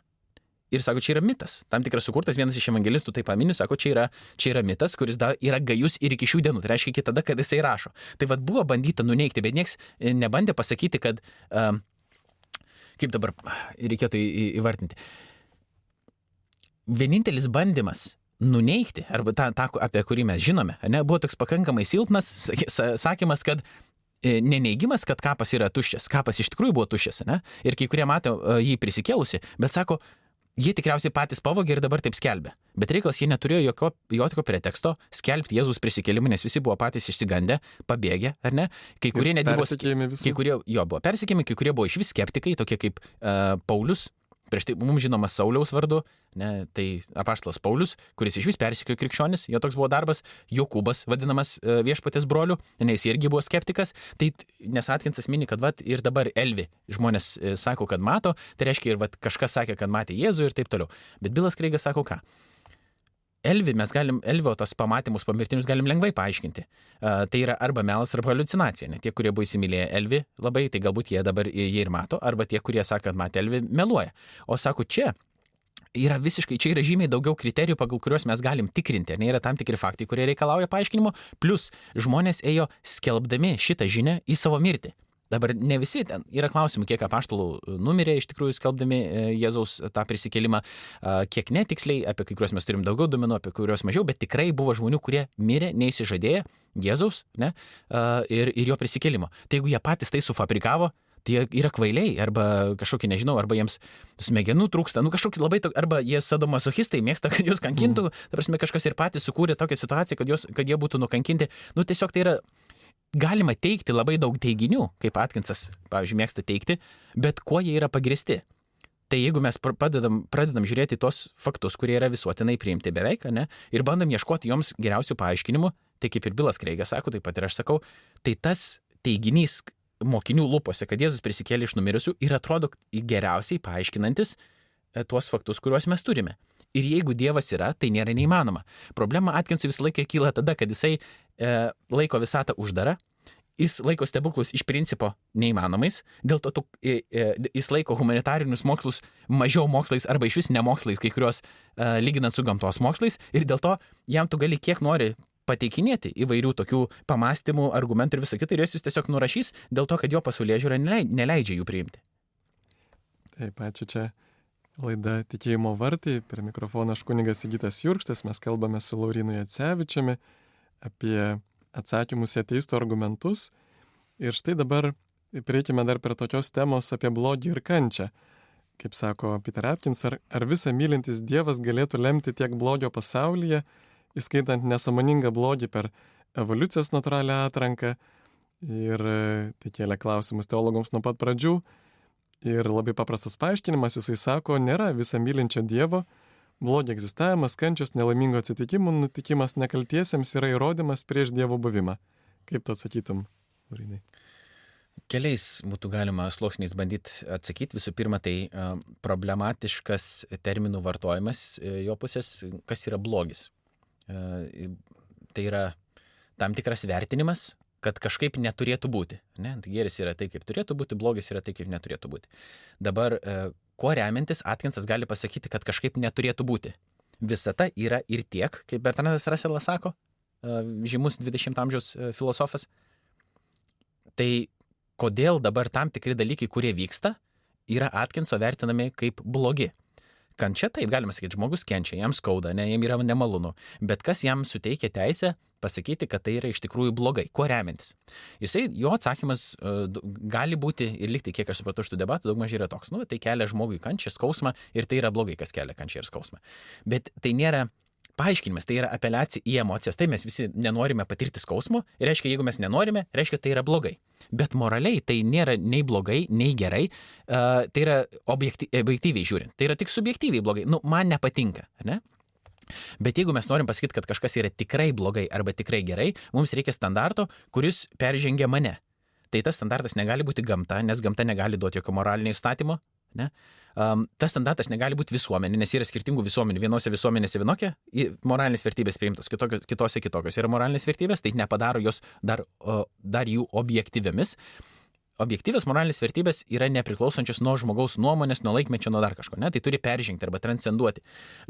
S2: Ir sako, čia yra mitas. Tam tikras sukurtas vienas iš evangelistų tai paminė, sako, čia yra, čia yra mitas, kuris da, yra gajus ir iki šių dienų. Tai reiškia iki tada, kad jisai rašo. Tai vad buvo bandyta nuneikti, bet nieks e, nebandė pasakyti, kad, um, kaip dabar reikėtų įvardinti, vienintelis bandymas nuneikti, arba tą, tą, apie kurį mes žinome, ne, buvo toks pakankamai silpnas sakymas, kad e, neneigimas, kad kapas yra tuščias. Kapas iš tikrųjų buvo tuščias, ne? Ir kai kurie matė e, jį prisikėlusi, bet sako, jie tikriausiai patys pavogė ir dabar taip skelbia. Bet reikalas, jie neturėjo jokio, jokio preteksto skelbti Jėzus prisikėlimą, nes visi buvo patys išsigandę, pabėgę, ar ne? Kai kurie netgi buvo... Kai kurie jo buvo persikėjami, kai kurie buvo iš vis skeptikai, tokie kaip uh, Paulius, prieš tai mums žinomas Sauliaus vardu, ne, tai apaštalas Paulius, kuris iš vis persikėjo krikščionis, jo toks buvo darbas, Jokūbas vadinamas e, viešpatės broliu, nes jis irgi buvo skeptikas, tai nes Atkinsas mini, kad vat, ir dabar Elvi žmonės e, sako, kad mato, tai reiškia ir vat, kažkas sakė, kad matė Jėzų ir taip toliau. Bet Bilas Kreigas sako ką? Elvi mes galim, Elvio tos pamatymus pamirtinius galim lengvai paaiškinti. Uh, tai yra arba melas, arba halucinacija. Ne tie, kurie buvo įsimylėję Elvi labai, tai galbūt jie dabar jie ir mato, arba tie, kurie sako, kad matė Elvi, meluoja. O sako, čia yra visiškai, čia yra žymiai daugiau kriterijų, pagal kuriuos mes galim tikrinti, ar ne yra tam tikri faktai, kurie reikalauja paaiškinimo, plus žmonės ėjo skelbdami šitą žinią į savo mirtį. Dabar ne visi ten yra klausimų, kiek apaštalų e, numirė iš tikrųjų skelbdami e, Jėzaus tą prisikelimą, kiek netiksliai, apie kai kuriuos mes turim daugiau duomenų, apie kuriuos mažiau, bet tikrai buvo žmonių, kurie mirė neįsižadėję Jėzaus ne, ir, ir jo prisikelimo. Tai jeigu jie patys tai sufabrikavo, tai jie yra kvailiai, arba kažkokie, nežinau, arba jiems smegenų trūksta, nu kažkokie labai, to, arba jie sadomasochistai mėgsta, kad juos kankintų, mm. ta prasme kažkas ir patys sukūrė tokią situaciją, kad, jos, kad jie būtų nukankinti, nu tiesiog tai yra galima teikti labai daug teiginių, kaip Atkinsas, pavyzdžiui, mėgsta teikti, bet kuo jie yra pagristi. Tai jeigu mes pradedam, pradedam žiūrėti tos faktus, kurie yra visuotinai priimti beveik, ne, ir bandom ieškoti joms geriausių paaiškinimų, tai kaip ir Bilas Kreigas sako, taip pat ir aš sakau, tai tas teiginys mokinių lūpose, kad Jėzus prisikėlė iš numirusių ir atrodo geriausiai paaiškinantis e, tuos faktus, kuriuos mes turime. Ir jeigu Dievas yra, tai nėra neįmanoma. Problema Atkinsui visą laiką kyla tada, kad jisai e, laiko visatą uždarą, jis laiko stebuklus iš principo neįmanomais, dėl to tu, e, e, jis laiko humanitarinius mokslus mažiau mokslais arba iš vis nemokslais, kai kuriuos e, lyginant su gamtos mokslais, ir dėl to jam tu gali kiek nori pateikinėti įvairių tokių pamastymų, argumentų ir visą kitą, ir jis tiesiog nurašys dėl to, kad jo pasaulyje žiūra neleidžia jų priimti.
S1: Taip, ačiū čia Laida Tikėjimo vartai, per mikrofoną aš kunigas Įgytas Jurkštas, mes kalbame su Laurinu Jacevičiumi apie atsakymus į ateistų argumentus. Ir štai dabar prieikime dar prie tokios temos apie blogį ir kančią. Kaip sako Peter Atkins, ar, ar visą mylintis Dievas galėtų lemti tiek blogio pasaulyje, įskaitant nesamoningą blogį per evoliucijos natūralią atranką. Ir tai kėlė klausimus teologams nuo pat pradžių. Ir labai paprastas paaiškinimas, jisai sako, nėra visą mylinčio Dievo, blogio egzistavimas, kančios, nelaimingo atsitikimų, nutikimas nekaltiesiems yra įrodymas prieš Dievo buvimą. Kaip tu atsakytum, Urinai?
S2: Keliais būtų galima sluoksniais bandyti atsakyti. Visų pirma, tai uh, problematiškas terminų vartojimas uh, jo pusės, kas yra blogis. Uh, tai yra tam tikras vertinimas, kad kažkaip neturėtų būti. Ne? Tai gėris yra taip, kaip turėtų būti, blogis yra taip, kaip neturėtų būti. Dabar, e, kuo remiantis, Atkinsas gali pasakyti, kad kažkaip neturėtų būti. Visata yra ir tiek, kaip Bertrandas Raselas sako, e, žymus 20-ojo amžiaus e, filosofas. Tai kodėl dabar tam tikri dalykai, kurie vyksta, yra Atkinso vertinami kaip blogi. Kančia, taip galima sakyti, žmogus kenčia, jam skauda, ne, jam yra nemalonu, bet kas jam suteikia teisę pasakyti, kad tai yra iš tikrųjų blogai, kuo remiantis. Jisai, jo atsakymas uh, gali būti ir likti, kiek aš supratau iš tų debatų, daug mažai yra toks, nu, tai kelia žmogui kančią, skausmą ir tai yra blogai, kas kelia kančią ir skausmą. Bet tai nėra paaiškinimas, tai yra apeliacija į emocijas. Tai mes visi nenorime patirti skausmo ir reiškia, jeigu mes nenorime, reiškia, tai yra blogai. Bet moraliai tai nėra nei blogai, nei gerai, uh, tai yra objekty, objektyviai žiūrint. Tai yra tik subjektyviai blogai. Nu, man nepatinka, ne? Bet jeigu mes norim pasakyti, kad kažkas yra tikrai blogai arba tikrai gerai, mums reikia standarto, kuris peržengia mane. Tai tas standartas negali būti gamta, nes gamta negali duoti jokio moralinio įstatymo. Ne? Um, tas standartas negali būti visuomenė, nes yra skirtingų visuomenių. Vienose visuomenėse vienokia moralinės vertybės priimtos, kitokio, kitose kitokios yra moralinės vertybės, tai nepadaro jos dar, o, dar jų objektyviamis objektyvios moralinės vertybės yra nepriklausančios nuo žmogaus nuomonės, nuo laikmečio, nuo dar kažko. Ne? Tai turi peržengti arba transcenduoti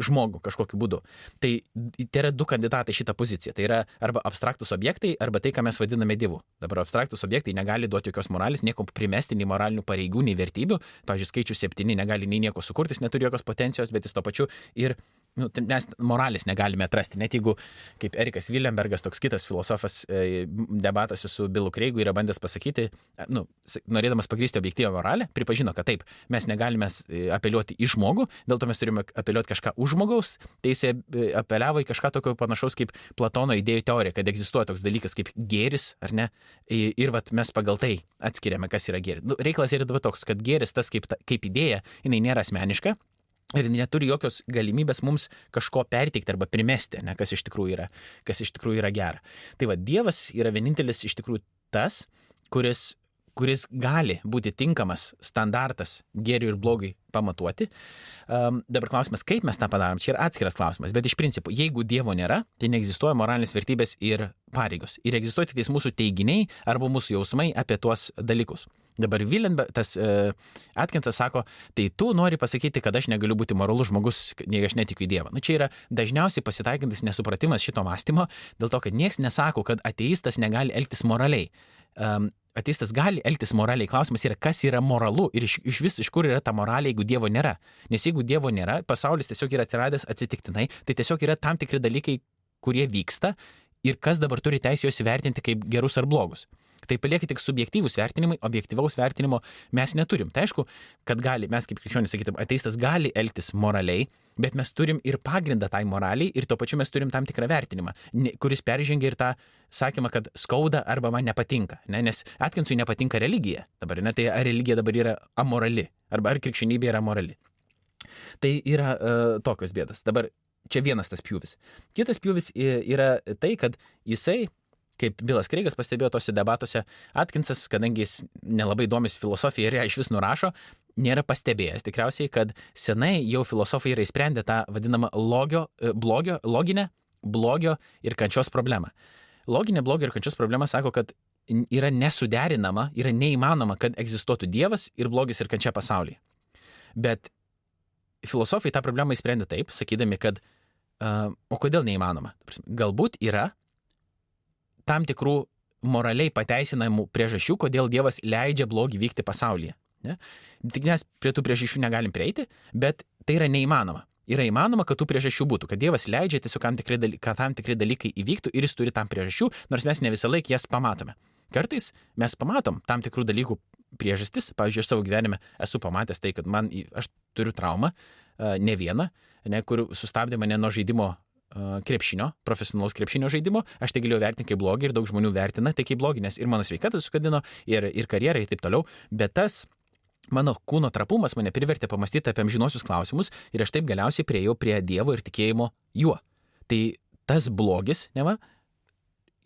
S2: žmogų kažkokiu būdu. Tai, tai yra du kandidatai šitą poziciją. Tai yra arba abstraktus objektai, arba tai, ką mes vadiname dievu. Dabar abstraktus objektai negali duoti jokios moralės, nieko primesti, nei moralinių pareigų, nei vertybių. Pavyzdžiui, skaičius septyni negali nei nieko sukurti, jis neturi jokios potencijos, bet jis to pačiu ir nu, tai mes moralės negalime atrasti, net jeigu, kaip Erikas Willembergas, toks kitas filosofas, e, debatuose su Bilu Kreigu yra bandęs pasakyti, e, nu, norėdamas pagrysti objektyvą moralę, pripažino, kad taip, mes negalime e, apeliuoti į žmogų, dėl to mes turime apeliuoti kažką už žmogaus, tai jis apeliavo į kažką tokio panašaus kaip Platono idėjų teorija, kad egzistuoja toks dalykas kaip gėris, ar ne, ir vat, mes pagal tai atskiriame, kas yra gėris. Nu, reikalas yra dabar toks, kad gėris tas kaip, kaip idėja, jinai nėra asmeniška, ir neturi jokios galimybės mums kažko perteikti arba primesti, ne, kas iš tikrųjų yra, kas iš tikrųjų yra gera. Tai va, Dievas yra vienintelis iš tikrųjų tas, kuris, kuris gali būti tinkamas standartas gėriui ir blogiui pamatuoti. Um, dabar klausimas, kaip mes tą padarom, čia yra atskiras klausimas, bet iš principo, jeigu Dievo nėra, tai neegzistuoja moralinės vertybės ir pareigos. Ir egzistuoja tik mūsų teiginiai arba mūsų jausmai apie tuos dalykus. Dabar Vilenberg, tas uh, Atkinsas sako, tai tu nori pasakyti, kad aš negaliu būti moralus žmogus, jei aš netikiu į Dievą. Nu, čia yra dažniausiai pasitaikantis nesupratimas šito mąstymo, dėl to, kad niekas nesako, kad ateistas negali elgtis moraliai. Um, ateistas gali elgtis moraliai. Klausimas yra, kas yra moralu ir iš, iš vis iš kur yra ta moralė, jeigu Dievo nėra. Nes jeigu Dievo nėra, pasaulis tiesiog yra atsiradęs atsitiktinai, tai tiesiog yra tam tikri dalykai, kurie vyksta ir kas dabar turi teisę juos įvertinti kaip gerus ar blogus. Tai palieka tik subjektyvūs vertinimai, objektyvaus vertinimo mes neturim. Tai aišku, kad gali, mes kaip krikščionys sakytum, ateistas gali elgtis moraliai, bet mes turim ir pagrindą tai moraliai ir tuo pačiu mes turim tam tikrą vertinimą, kuris peržengia ir tą sakymą, kad skauda arba man nepatinka. Ne? Nes Atkinsui nepatinka religija dabar, ne? tai ar religija dabar yra amorali, arba ar krikščionybė yra morali. Tai yra uh, tokios bėdos. Dabar čia vienas tas pjūvis. Kitas pjūvis yra tai, kad jisai kaip Bilas Kreigas pastebėjo tose debatuose, Atkinsas, kadangi jis nelabai domis filosofija ir ją iš vis nurašo, nėra pastebėjęs tikriausiai, kad senai jau filosofai yra įsprendę tą vadinamą logio, e, blogio, loginę blogio ir kančios problemą. Loginė blogio ir kančios problema sako, kad yra nesuderinama, yra neįmanoma, kad egzistuotų Dievas ir blogis ir kančia pasaulyje. Bet filosofai tą problemą įsprendė taip, sakydami, kad uh, o kodėl neįmanoma? Galbūt yra tam tikrų moraliai pateisinamų priežasčių, kodėl Dievas leidžia blogį vykti pasaulyje. Ne? Tik mes prie tų priežasčių negalim prieiti, bet tai yra neįmanoma. Yra įmanoma, kad tų priežasčių būtų, kad Dievas leidžia tiesiog tam tikri, dalykai, kad tam tikri dalykai įvyktų ir jis turi tam priežasčių, nors mes ne visą laiką jas pamatome. Kartais mes pamatom tam tikrų dalykų priežastis, pavyzdžiui, aš savo gyvenime esu pamatęs tai, kad man, aš turiu traumą, ne vieną, ne, kur sustabdė mane nuo žaidimo krepšinio, profesionalaus krepšinio žaidimo, aš tai galėjau vertinti kaip blogį ir daug žmonių vertina tai kaip blogį, nes ir mano sveikatą sukadino, ir, ir karjerą ir taip toliau, bet tas mano kūno trapumas mane privertė pamastyti apie amžinosius klausimus ir aš taip galiausiai prieėjau prie Dievo ir tikėjimo juo. Tai tas blogis, ne va,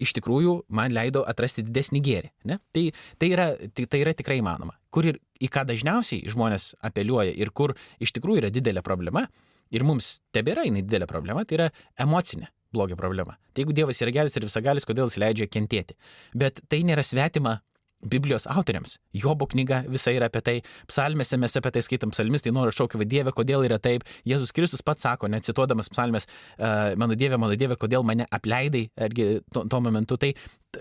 S2: iš tikrųjų man leido atrasti didesnį gėrį. Ne? Tai, tai, yra, tai, tai yra tikrai įmanoma. Kur ir į ką dažniausiai žmonės apeliuoja ir kur iš tikrųjų yra didelė problema, ir mums tebėra jinai didelė problema, tai yra emocinė blogio problema. Tai jeigu Dievas yra geras ir visagalis, kodėl jis leidžia kentėti. Bet tai nėra svetima Biblijos autoriams. Jobo knyga visa yra apie tai, psalmėse mes apie tai skaitam psalmistai, noriu šaukti, Dieve, kodėl yra taip. Jėzus Kristus pats sako, necituodamas psalmės, uh, mano Dieve, mano Dieve, kodėl mane apleidai, argi tuo, tuo momentu. Tai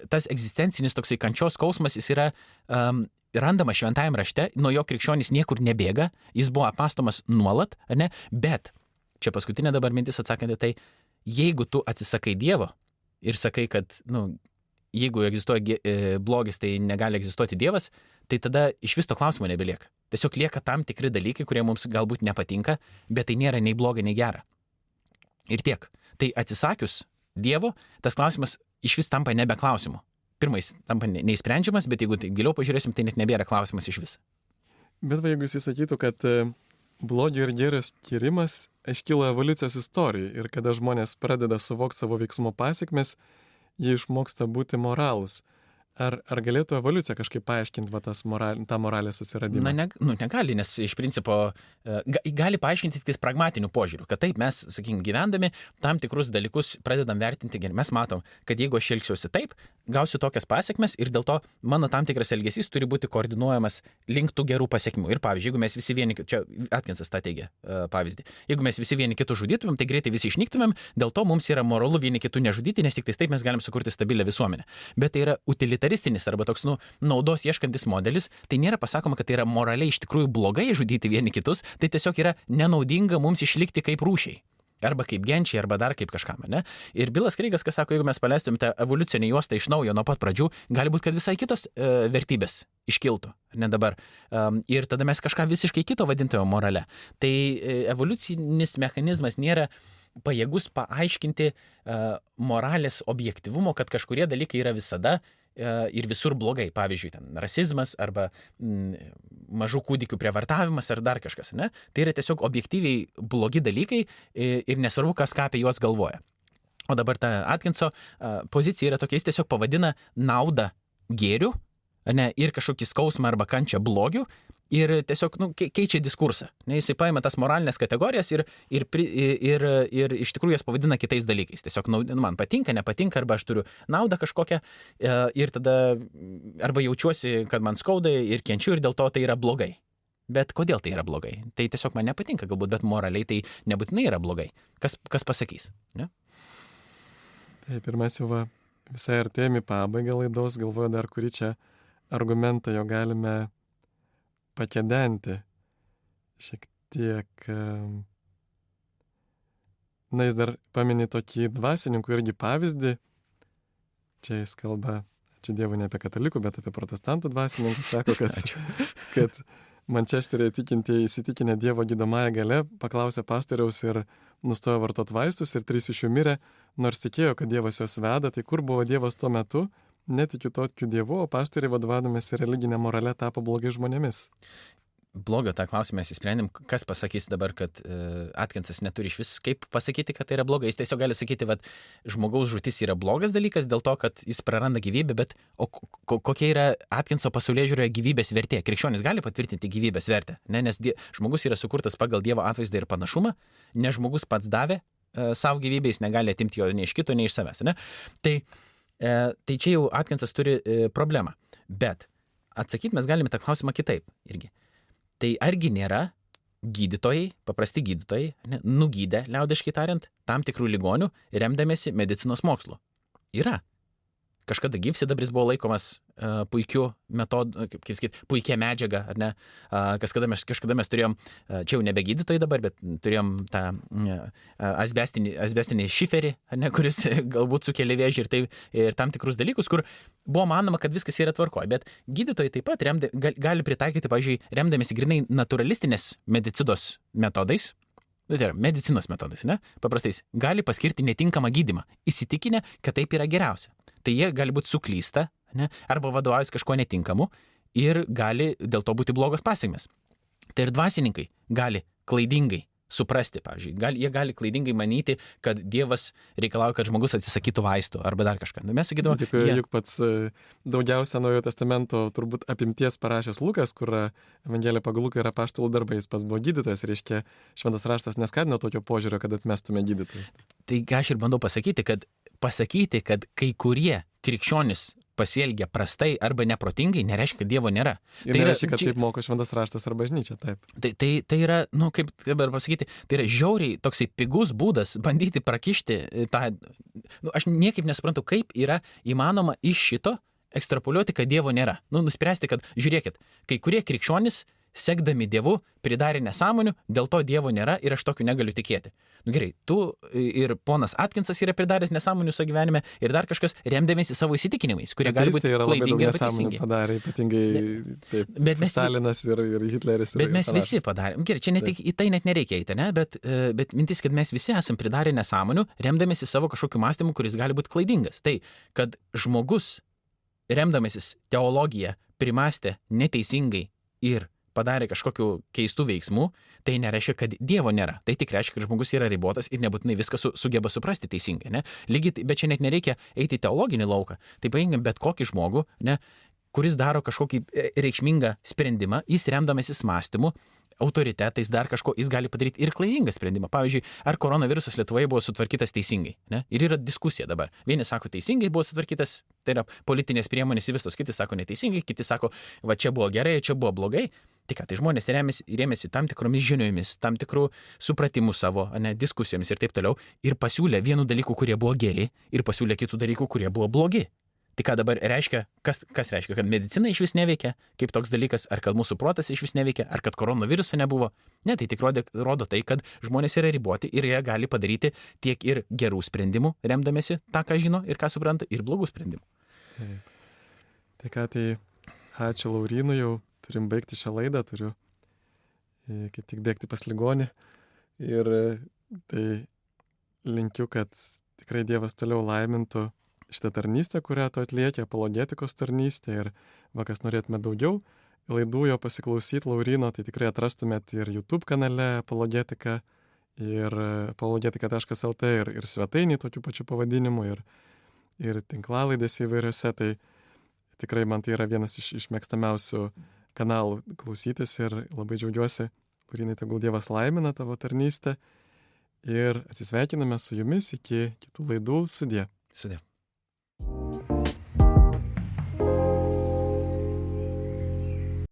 S2: tas egzistencinis toksai kančios skausmas, jis yra um, randama šventajame rašte, nuo jo krikščionys niekur nebėga, jis buvo apastomas nuolat, ne, bet čia paskutinė dabar mintis atsakant į tai, jeigu tu atsisakai Dievo ir sakai, kad, na, nu, jeigu egzistuoja e, blogis, tai negali egzistuoti Dievas, tai tada iš vis to klausimo nebelieka. Tiesiog lieka tam tikri dalykai, kurie mums galbūt nepatinka, bet tai nėra nei bloga, nei gera. Ir tiek. Tai atsisakius Dievo, tas klausimas iš vis tampa nebe klausimu. Pirmais tampa neįsprendžiamas, bet jeigu tai giliau pažiūrėsim, tai net nebėra klausimas iš vis.
S1: Bet va, jeigu jis sakytų, kad e, blogio ir gėrio skirimas iškyla evoliucijos istorijai ir kada žmonės pradeda suvokti savo veiksmų pasiekmes, jie išmoksta būti moralus. Ar, ar galėtų evoliucija kažkaip paaiškinti va, moral, tą moralės atsiradimą?
S2: Na, ne, nu, negali, nes iš principo e, ga, gali paaiškinti tik pragmatiniu požiūriu, kad taip mes, sakykim, gyvendami tam tikrus dalykus pradedam vertinti geriau. Mes matom, kad jeigu aš elgsiuosi taip, gausiu tokias pasiekmes ir dėl to mano tam tikras elgesys turi būti koordinuojamas link tų gerų pasiekmių. Ir pavyzdžiui, jeigu mes visi vieni, čia Atkinsas tą teigia uh, pavyzdį, jeigu mes visi vieni kitų žudytumėm, tai greitai visi išnyktumėm, dėl to mums yra moralu vieni kitų nežudyti, nes tik taip mes galim sukurti stabilę visuomenę. Bet tai yra utilitaristinis utilitaristinis arba toks, nu, naudos ieškantis modelis, tai nėra pasakoma, kad tai yra moraliai iš tikrųjų blogai žudyti vieni kitus, tai tiesiog yra nenaudinga mums išlikti kaip rūšiai. arba kaip genčiai, arba dar kaip kažkam, ne? Ir Bilas Kreigas, kas sako, jeigu mes paleistume tą evoliucinę juostą iš naujo nuo pat pradžių, gali būti, kad visai kitos e, vertybės iškiltų, ne dabar. Um, ir tada mes kažką visiškai kito vadintume morale. Tai e, evoliucinis mechanizmas nėra pajėgus paaiškinti uh, moralės objektivumo, kad kažkurie dalykai yra visada ir visur blogai. Pavyzdžiui, ten rasizmas arba m, mažų kūdikių prievartavimas ar dar kažkas. Ne? Tai yra tiesiog objektyviai blogi dalykai ir nesvarbu, kas ką apie juos galvoja. O dabar ta Atkinso pozicija yra tokia, jis tiesiog pavadina naudą gėriu, ne, ir kažkokį skausmą arba kančią blogiu, ir tiesiog nu, keičia diskursą. Ne, jisai paima tas moralinės kategorijas ir, ir, ir, ir iš tikrųjų jas pavadina kitais dalykais. Tiesiog nu, man patinka, nepatinka, arba aš turiu naudą kažkokią e, ir tada arba jaučiuosi, kad man skauda ir kenčiu ir dėl to tai yra blogai. Bet kodėl tai yra blogai? Tai tiesiog man nepatinka galbūt, bet moraliai tai nebūtinai yra blogai. Kas, kas pasakys? Ne?
S1: Taip, ir mes jau va, visai artėjami pabaigą laidos, galvoju dar kurį čia argumentą jo galime pakedenti šiek tiek. Na, jis dar paminė tokį dvasininkų irgi pavyzdį. Čia jis kalba, čia Dievo ne apie katalikų, bet apie protestantų dvasininkus. Sako, kad, kad Mančesterėje tikintieji įsitikinę Dievo gydomąją gale, paklausė pastoriaus ir nustojo vartoti vaistus ir trys iš jų mirė, nors tikėjo, kad Dievas juos veda, tai kur buvo Dievas tuo metu, netikiu tokiu dievu, o pastoriai vadovavomės religinę moralę tapo blogai žmonėmis.
S2: Blogio tą klausimą mes įsprendėm, kas pasakys dabar, kad uh, Atkinsas neturi iš vis kaip pasakyti, kad tai yra blogai. Jis tiesiog gali sakyti, kad žmogaus žūtis yra blogas dalykas dėl to, kad jis praranda gyvybę, bet o ko, kokia yra Atkinso pasaulyje žiūrėjo gyvybės vertė? Krikščionis gali patvirtinti gyvybės vertę, ne? nes die, žmogus yra sukurtas pagal Dievo atvaizdą ir panašumą, ne žmogus pats davė uh, savo gyvybę, jis negali atimti jo nei iš kito, nei iš savęs. Ne? Tai E, tai čia jau Atkinsas turi e, problemą. Bet atsakyti mes galime tą klausimą kitaip irgi. Tai argi nėra gydytojai, paprasti gydytojai, ne, nugydę, liaudiškai tariant, tam tikrų ligonių, remdamėsi medicinos mokslu? Yra. Kažkada gyvsidabris buvo laikomas uh, puikiu metodu, kaip, kaip sakyti, puikia medžiaga, ar ne? Uh, kažkada, mes, kažkada mes turėjom, uh, čia jau nebe gydytojai dabar, bet turėjom tą uh, asbestinį, asbestinį šiferį, ne, kuris galbūt sukelia vėžį ir, tai, ir tam tikrus dalykus, kur buvo manoma, kad viskas yra tvarkoje. Bet gydytojai taip pat remda, gali pritaikyti, pavyzdžiui, remdamėsi grinai naturalistinės medicinos metodais, Nu, tai yra medicinos metodais, ne? Paprastais. Gali paskirti netinkamą gydimą, įsitikinę, kad taip yra geriausia tai jie gali būti suklysta, ne, arba vadovaujasi kažko netinkamu ir gali dėl to būti blogos pasiekmes. Tai ir dvasininkai gali klaidingai suprasti, pavyzdžiui, gal, jie gali klaidingai manyti, kad Dievas reikalauja, kad žmogus atsisakytų vaistų arba dar kažką. Nu, mes sakydavome,
S1: tik jie... juk pats e, daugiausia Naujojo testamento turbūt apimties parašęs Lukas, kur Evangelija pagal Luką yra paštalų darbai, jis pas buvo gydytojas, reiškia, šventas raštas neskatino tokio požiūrio, kad atmestume gydytojus.
S2: Tai ką aš ir bandau pasakyti, kad pasakyti, kad kai kurie krikščionis pasielgia prastai arba neprotingai, nereiškia, kad Dievo nėra.
S1: Ir tai nereiškia, kad čia... taip moko šventas raštas ar bažnyčia, taip.
S2: Tai, tai, tai yra, na, nu, kaip dabar pasakyti, tai yra žiauriai toksai pigus būdas bandyti prakišti tą, nu, aš niekaip nesuprantu, kaip yra įmanoma iš šito ekstrapoliuoti, kad Dievo nėra. Nu, nuspręsti, kad, žiūrėkit, kai kurie krikščionys sekdami Dievu, pridarė nesąmonių, dėl to Dievo nėra ir aš tokiu negaliu tikėti. Nu gerai, tu ir ponas Atkinsas yra pridaręs nesąmonių savo gyvenime ir dar kažkas remdamėsi savo įsitikinimais, kurie gali būti tai klaidingi
S1: ir teisingi. Padarė, ypatingai taip, bet mes, Stalinas ir, ir Hitleris.
S2: Bet mes panašus. visi padarėm. Gerai, čia netik, į tai net nereikia eiti, ne? bet, e, bet mintis, kad mes visi esam pridarę nesąmonių, remdamėsi savo kažkokiu mąstymu, kuris gali būti klaidingas. Tai, kad žmogus remdamasis teologiją primastė neteisingai ir padarė kažkokiu keistų veiksmų, tai nereiškia, kad Dievo nėra. Tai tik reiškia, kad žmogus yra ribotas ir nebūtinai viską su, sugeba suprasti teisingai. Ne? Lygiai, bet čia net nereikia eiti į teologinį lauką. Tai paimkime bet kokį žmogų, ne, kuris daro kažkokį e, reikšmingą sprendimą, jis remdamasis mąstymu, autoritetais, dar kažko, jis gali padaryti ir klaidingą sprendimą. Pavyzdžiui, ar koronavirusas Lietuvoje buvo sutvarkytas teisingai. Ne? Ir yra diskusija dabar. Vieni sako teisingai buvo sutvarkytas, tai yra politinės priemonės įvestos, kiti sako neteisingai, kiti sako, va čia buvo gerai, čia buvo blogai. Tai ką, tai žmonės rėmėsi, rėmėsi tam tikromis žiniomis, tam tikrų supratimų savo, ne, diskusijomis ir taip toliau, ir pasiūlė vienų dalykų, kurie buvo geri, ir pasiūlė kitų dalykų, kurie buvo blogi. Tai ką dabar reiškia, kas, kas reiškia, kad medicina iš vis neveikia kaip toks dalykas, ar kad mūsų protas iš vis neveikia, ar kad koronaviruso nebuvo. Ne, tai tik rodė, rodo tai, kad žmonės yra riboti ir jie gali padaryti tiek ir gerų sprendimų, remdamėsi tą, ką žino ir ką supranta, ir blogų sprendimų.
S1: Taip. Tai ką, tai ačiū Laurinui, jau turim baigti šią laidą, turiu e, kaip tik bėgti pas ligonį. Ir e, tai linkiu, kad tikrai Dievas toliau laimintų šitą tarnystę, kurią tu atlieki, apologetikos tarnystę ir va, kas norėtume daugiau laidų jo pasiklausyti Laurino, tai tikrai atrastumėt ir YouTube kanale apologetika ir apologetika.lt ir, ir svetainį tokiu pačiu pavadinimu ir, ir tinklalaidės įvairiose, tai tikrai man tai yra vienas iš, iš mėgstamiausių kanalų klausytis ir labai džiaugiuosi, Laurinai, tegul Dievas laimina tavo tarnystę ir atsisveikiname su jumis iki kitų laidų sudė.
S2: Sudė.